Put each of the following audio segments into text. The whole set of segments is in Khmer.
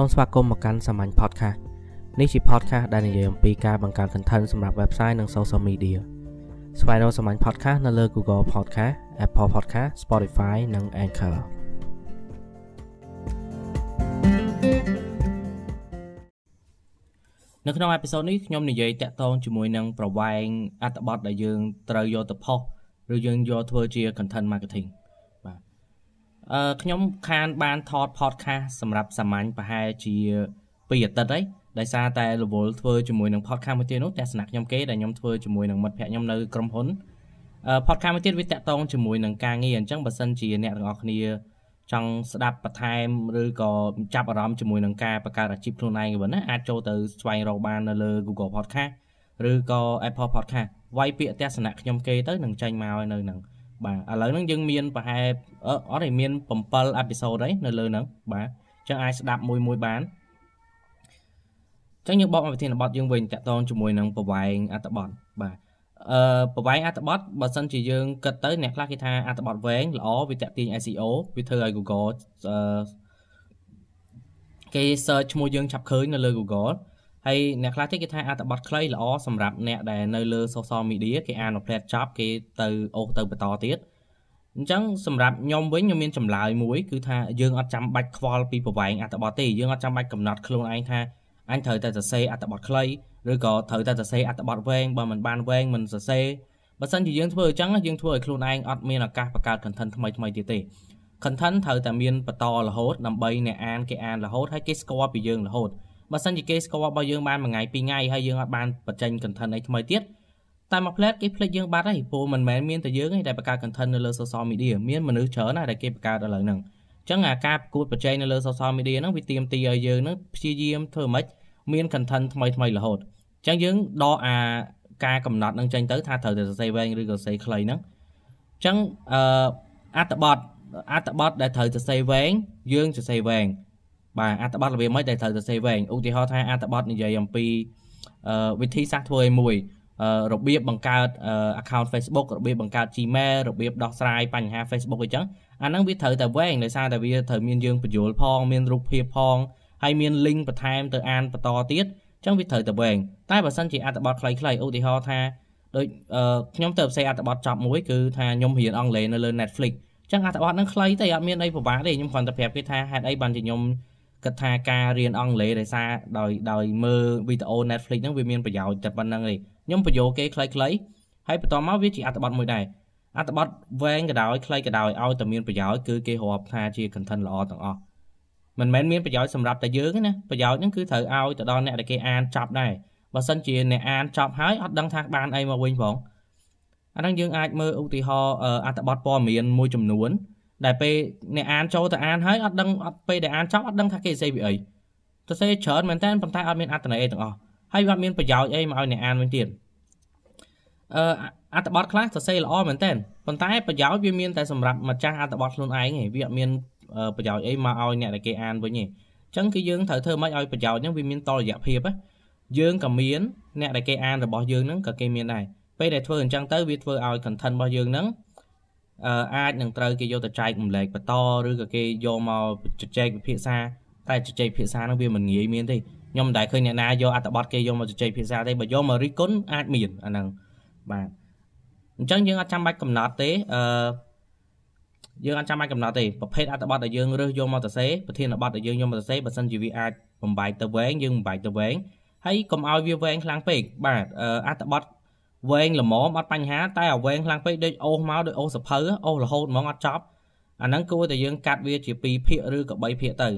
សូមស្វាគមន៍មកកាន់សាមញ្ញ podcast នេះជា podcast ដែលនិយាយអំពីការបង្កើត content សម្រាប់ website និង social media ស្វែងរកសាមញ្ញ podcast នៅលើ Google Podcast Apple Podcast Spotify និង Anchor នៅក្នុងអេពីសូតនេះខ្ញុំនិយាយតាក់ទងជាមួយនឹងប្រវែងអត្ថបទដែលយើងត្រូវយកទៅផុសឬយើងយកធ្វើជា content marketing អឺខ្ញុំខានបានថត podcast សម្រាប់សាមញ្ញប្រហែលជា2អាទិត្យហើយដោយសារតែរវល់ធ្វើជាមួយនឹង podcast មួយទៀតនោះទស្សនៈខ្ញុំគេដែលខ្ញុំធ្វើជាមួយនឹងមិត្តភ័ក្តិខ្ញុំនៅក្រុមហ៊ុនអឺ podcast មួយទៀតវាតាក់ទងជាមួយនឹងការងារអញ្ចឹងបើសិនជាអ្នកទាំងអស់គ្នាចង់ស្ដាប់បន្ថែមឬក៏ចាប់អារម្មណ៍ជាមួយនឹងការបង្កើតអាជីពខ្លួនឯងវិញណាអាចចូលទៅស្វែងរកបាននៅលើ Google Podcast ឬក៏ Apple Podcast វាយពាក្យទស្សនៈខ្ញុំគេទៅនឹងចេញមកនៅនឹង បាទឥឡូវហ្នឹងយើងមានប្រហែលអត់ទេមាន7អេពីសូតហើយនៅលើហ្នឹងបាទអញ្ចឹងអាចស្ដាប់មួយមួយបានអញ្ចឹងយើងបកមកវិធានបទយើងវិញតាក់ទងជាមួយនឹងប្រវែងអត្ថបទបាទអឺប្រវែងអត្ថបទបើសិនជាយើងគិតទៅអ្នកខ្លះគេថាអត្ថបទវែងល្អវាតាក់ទាញ SEO វាធ្វើឲ្យ Google អឺគេ search ឈ្មោះយើងឆាប់ឃើញនៅលើ Google ហើយអ្នកខ្លះទៀតគេថាអត្ថបទខ្លីល្អសម្រាប់អ្នកដែលនៅលើ social media គេអានមកផ្លែតចប់គេទៅអូសទៅបន្តទៀតអញ្ចឹងសម្រាប់ខ្ញុំវិញខ្ញុំមានចម្លើយមួយគឺថាយើងអត់ចាំបាច់ខ្វល់ពីប្រវែងអត្ថបទទេយើងអត់ចាំបាច់កំណត់ខ្លួនឯងថាអញត្រូវតែសរសេរអត្ថបទខ្លីឬក៏ត្រូវតែសរសេរអត្ថបទវែងបើមិនបានវែងមិនសរសេរបើសិនជាយើងធ្វើអញ្ចឹងយើងធ្វើឲ្យខ្លួនឯងអត់មានឱកាសបង្កើត content ថ្មីថ្មីទៀតទេ content ត្រូវតែមានបន្តរហូតដើម្បីអ្នកអានគេអានរហូតហើយគេស្គាល់ពីយើងរហូត បើសិនជាគេស្គាល់របស់យើងបានមួយថ្ងៃពីរថ្ងៃហើយយើងអត់បានបញ្ចេញ content អីថ្មីទៀតតែមួយផ្លែតគេភ្លេចយើងបាត់ហើយព្រោះមិនមែនមានតែយើងទេដែលបង្កើត content នៅលើ social media មានមនុស្សច្រើនណាស់ដែលគេបង្កើតឥឡូវហ្នឹងអញ្ចឹងអាការប្រកួតប្រជែងនៅលើ social media ហ្នឹងវាទាមទារឲ្យយើងហ្នឹងព្យាយាមធ្វើម៉េចមាន content ថ្មីថ្មីរហូតអញ្ចឹងយើងដកអាការកំណត់នឹងចេញទៅថាត្រូវតែសរសេរវែងឬក៏សរសេរខ្លីហ្នឹងអញ្ចឹងអឺអត្ថបទអត្ថបទដែលត្រូវសរសេរវែងយើងសរសេរវែង បាទអត្ថបទរបៀបម៉េចដែលត្រូវសរសេរវែងឧទាហរណ៍ថាអត្ថបទនិយាយអំពីវិធីសាស្ត្រធ្វើឲ្យមួយរបៀបបង្កើត account Facebook របៀបបង្កើត Gmail របៀបដោះស្រាយបញ្ហា Facebook អីចឹងអាហ្នឹងវាត្រូវតែវែងដោយសារតែវាត្រូវមានយើងបញ្យល់ផងមានរូបភាពផងហើយមាន link បន្ថែមទៅអានបន្តទៀតអញ្ចឹងវាត្រូវតែវែងតែបើសិនជាអត្ថបទខ្លីៗឧទាហរណ៍ថាដូចខ្ញុំទៅផ្សេងអត្ថបទចប់មួយគឺថាខ្ញុំរៀនអង់គ្លេសនៅលើ Netflix អញ្ចឹងអត្ថបទហ្នឹងខ្លីតែអត់មានអីពិបាកទេខ្ញុំគ្រាន់តែប្រាប់គេថាហេតុអីបានជាខ្ញុំ គិតថាការរៀនអង់គ្លេសដោយសារដោយដោយមើលវីដេអូ Netflix ហ្នឹងវាមានប្រយោជន៍តែប៉ុណ្្នឹងទេខ្ញុំបញ្យោគេខ្លីៗហើយបន្តមកវាជាអត្ថបទមួយដែរអត្ថបទវែងក៏ដោយខ្លីក៏ដោយឲ្យតែមានប្រយោជន៍គឺគេរាប់ថាជា content ល្អទាំងអស់មិនមែនមានប្រយោជន៍សម្រាប់តែយើងទេណាប្រយោជន៍ហ្នឹងគឺត្រូវឲ្យទៅដល់អ្នកដែលគេអានចប់ដែរបើសិនជាអ្នកអានចប់ហើយអត់ដឹងថាបានអីមកវិញផងអាហ្នឹងយើងអាចមើលឧទាហរណ៍អត្ថបទព័ត៌មានមួយចំនួន ដែលពេលអ្នកអានចូលទៅអានហើយអត់ដឹងអត់ពេលដែលអានចប់អត់ដឹងថាគេសរសេរពីអីសរសេរច្រើនមែនតើប៉ុន្តែអត់មានអត្ថន័យអីទាំងអស់ហើយវាអត់មានប្រយោជន៍អីមកឲ្យអ្នកអានវិញទៀតអឺអត្ថបទខ្លះសរសេរល្អមែនតើប៉ុន្តែប្រយោជន៍វាមានតែសម្រាប់ម្ចាស់អត្ថបទខ្លួនឯងឯងវាអត់មានប្រយោជន៍អីមកឲ្យអ្នកដែលគេអានវិញទេអញ្ចឹងគឺយើងត្រូវធ្វើម៉េចឲ្យប្រយោជន៍ហ្នឹងវាមានតរយៈភាពណាយើងក៏មានអ្នកដែលគេអានរបស់យើងហ្នឹងក៏គេមានដែរពេលដែលធ្វើអញ្ចឹងទៅវាធ្វើឲ្យ content របស់យើងហ្នឹង អាចនឹងត្រូវគេយកទៅចែករំលែកបន្តឬក៏គេយកមកជជែកវិភាសាតែជជែកវិភាសាហ្នឹងវាមិនងាយមានទេខ្ញុំមិនដែលឃើញអ្នកណាយកអត្ថបទគេយកមកជជែកវិភាសាទេបើយកមករិះគន់អាចមានអាហ្នឹងបាទអញ្ចឹងយើងអត់ចាំបាច់កំណត់ទេអឺយើងអត់ចាំបាច់កំណត់ទេប្រភេទអត្ថបទដែលយើងរើសយកមកសរសេរប្រធានបទដែលយើងយកមកសរសេរបើសិនជាវាអាចបំបែកទៅវែងយើងបំបែកទៅវែងហើយកុំឲ្យវាវែងខ្លាំងពេកបាទអត្ថបទ វែងល្មមអត់បញ្ហាតែឲ្យវែងខ្លាំងពេកដូចអូសមកដូចអូសសភៅអូសរហូតហ្មងអត់ចប់អាហ្នឹងគួរតែយើងកាត់វាជា2ភាគឬក៏3ភាគទៅ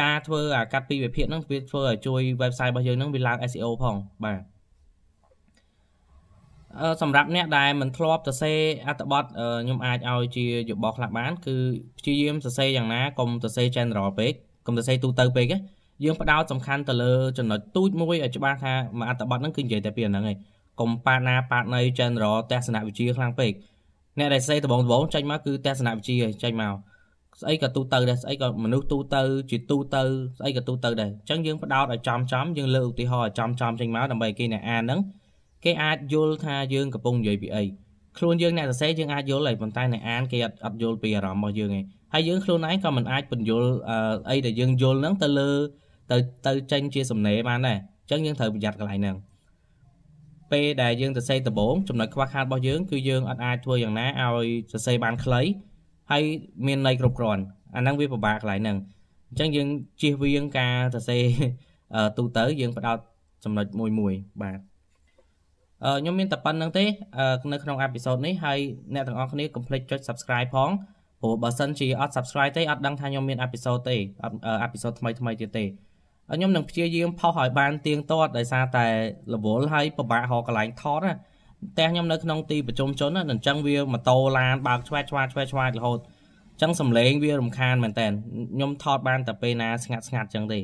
ការធ្វើអាកាត់ពីរវិភាគហ្នឹងវាធ្វើឲ្យជួយ website របស់យើងហ្នឹងវាឡើង SEO ផងបាទអឺសម្រាប់អ្នកដែលមិនធ្លាប់សរសេរអត្ថបទខ្ញុំអាចឲ្យជាយោបល់ខ្លះបាន គឺព្យាយាមសរសេរយ៉ាងណាកុំសរសេរ general ពេកកុំសរសេរទូទៅពេកយើងផ្ដោតសំខាន់ទៅលើចំណុចទូចមួយឲ្យច្បាស់ថាមួយអត្ថបទហ្នឹងគឺនិយាយតែពីអាហ្នឹងឯង កុំប៉ាណាប៉ាណៃ general ទស្សនវិជ្ជាខ្លាំងពេកអ្នកដែលសេដបងដបងចេញមកគឺទស្សនវិជ្ជាចេញមកស្អីក៏ទូទៅដែរស្អីក៏មនុស្សទូទៅជាទូទៅស្អីក៏ទូទៅដែរអញ្ចឹងយើងផ្ដោតឲ្យចំចំយើងលើកឧទាហរណ៍ឲ្យចំចំចេញមកដើម្បីគេអ្នកអានហ្នឹងគេអាចយល់ថាយើងកំពុងនិយាយពីអីខ្លួនយើងអ្នកសរសេរយើងអាចយល់ហើយប៉ុន្តែអ្នកអានគេអត់អត់យល់ពីអារម្មណ៍របស់យើងឯងហើយយើងខ្លួនឯងក៏មិនអាចបញ្យល់អីដែលយើងយល់ហ្នឹងទៅលើទៅទៅចេញជាសំណេរបានដែរអញ្ចឹងយើងត្រូវប្រយ័ត្នកន្លែងហ្នឹង ពេលដែលយើងសរសេរដំបូងចំណុចខ្វះខាតរបស់យើងគឺយើងអត់អាចធ្វើយ៉ាងណាឲ្យសរសេរបានខ្លីហើយមានន័យគ្រប់គ្រាន់អាហ្នឹងវាពិបាកកន្លែងហ្នឹងអញ្ចឹងយើងជៀសវាងការសរសេរទូទៅយើងផ្ដោតចំណុចមួយមួយបាទអឺខ្ញុំមានតែប៉ុណ្្នឹងទេនៅក្នុងអេពីសូតនេះហើយអ្នកទាំងអស់គ្នាកុំភ្លេចចុច Subscribe ផងព្រោះបើសិនជាអត់ Subscribe ទេអត់ដឹងថាខ្ញុំមានអេពីសូតទេអត់អេពីសូតថ្មីថ្មីទៀតទេ ខ្ញុំនឹងព្យាយាមផុសឲ្យបានទៀងទាត់ដោយសារតែរវល់ហើយពិបាករកកន្លែងថតណាផ្ទះខ្ញុំនៅក្នុងទីប្រជុំជនណាអញ្ចឹងវាម៉ូតូឡានបើកឆ្វែតឆ្វាតឆ្វែតឆ្វាតរហូតអញ្ចឹងសំឡេងវារំខានមែនតើខ្ញុំថតបានតែពេលណាស្ងាត់ស្ងាត់អញ្ចឹងទេ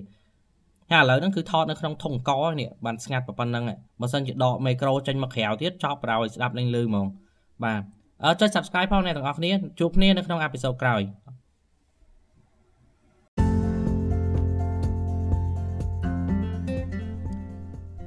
ហើយឥឡូវហ្នឹងគឺថតនៅក្នុងធុងកនេះបានស្ងាត់ប៉ុណ្្នឹងបើសិនជាដកមីក្រូចេញមកក្រៅទៀតចប់ប្រោយស្ដាប់លេងលឺហ្មងបាទអឺចុច Subscribe ផងអ្នកទាំងអស់គ្នាជួបគ្នានៅក្នុងអេពីសូតក្រោយ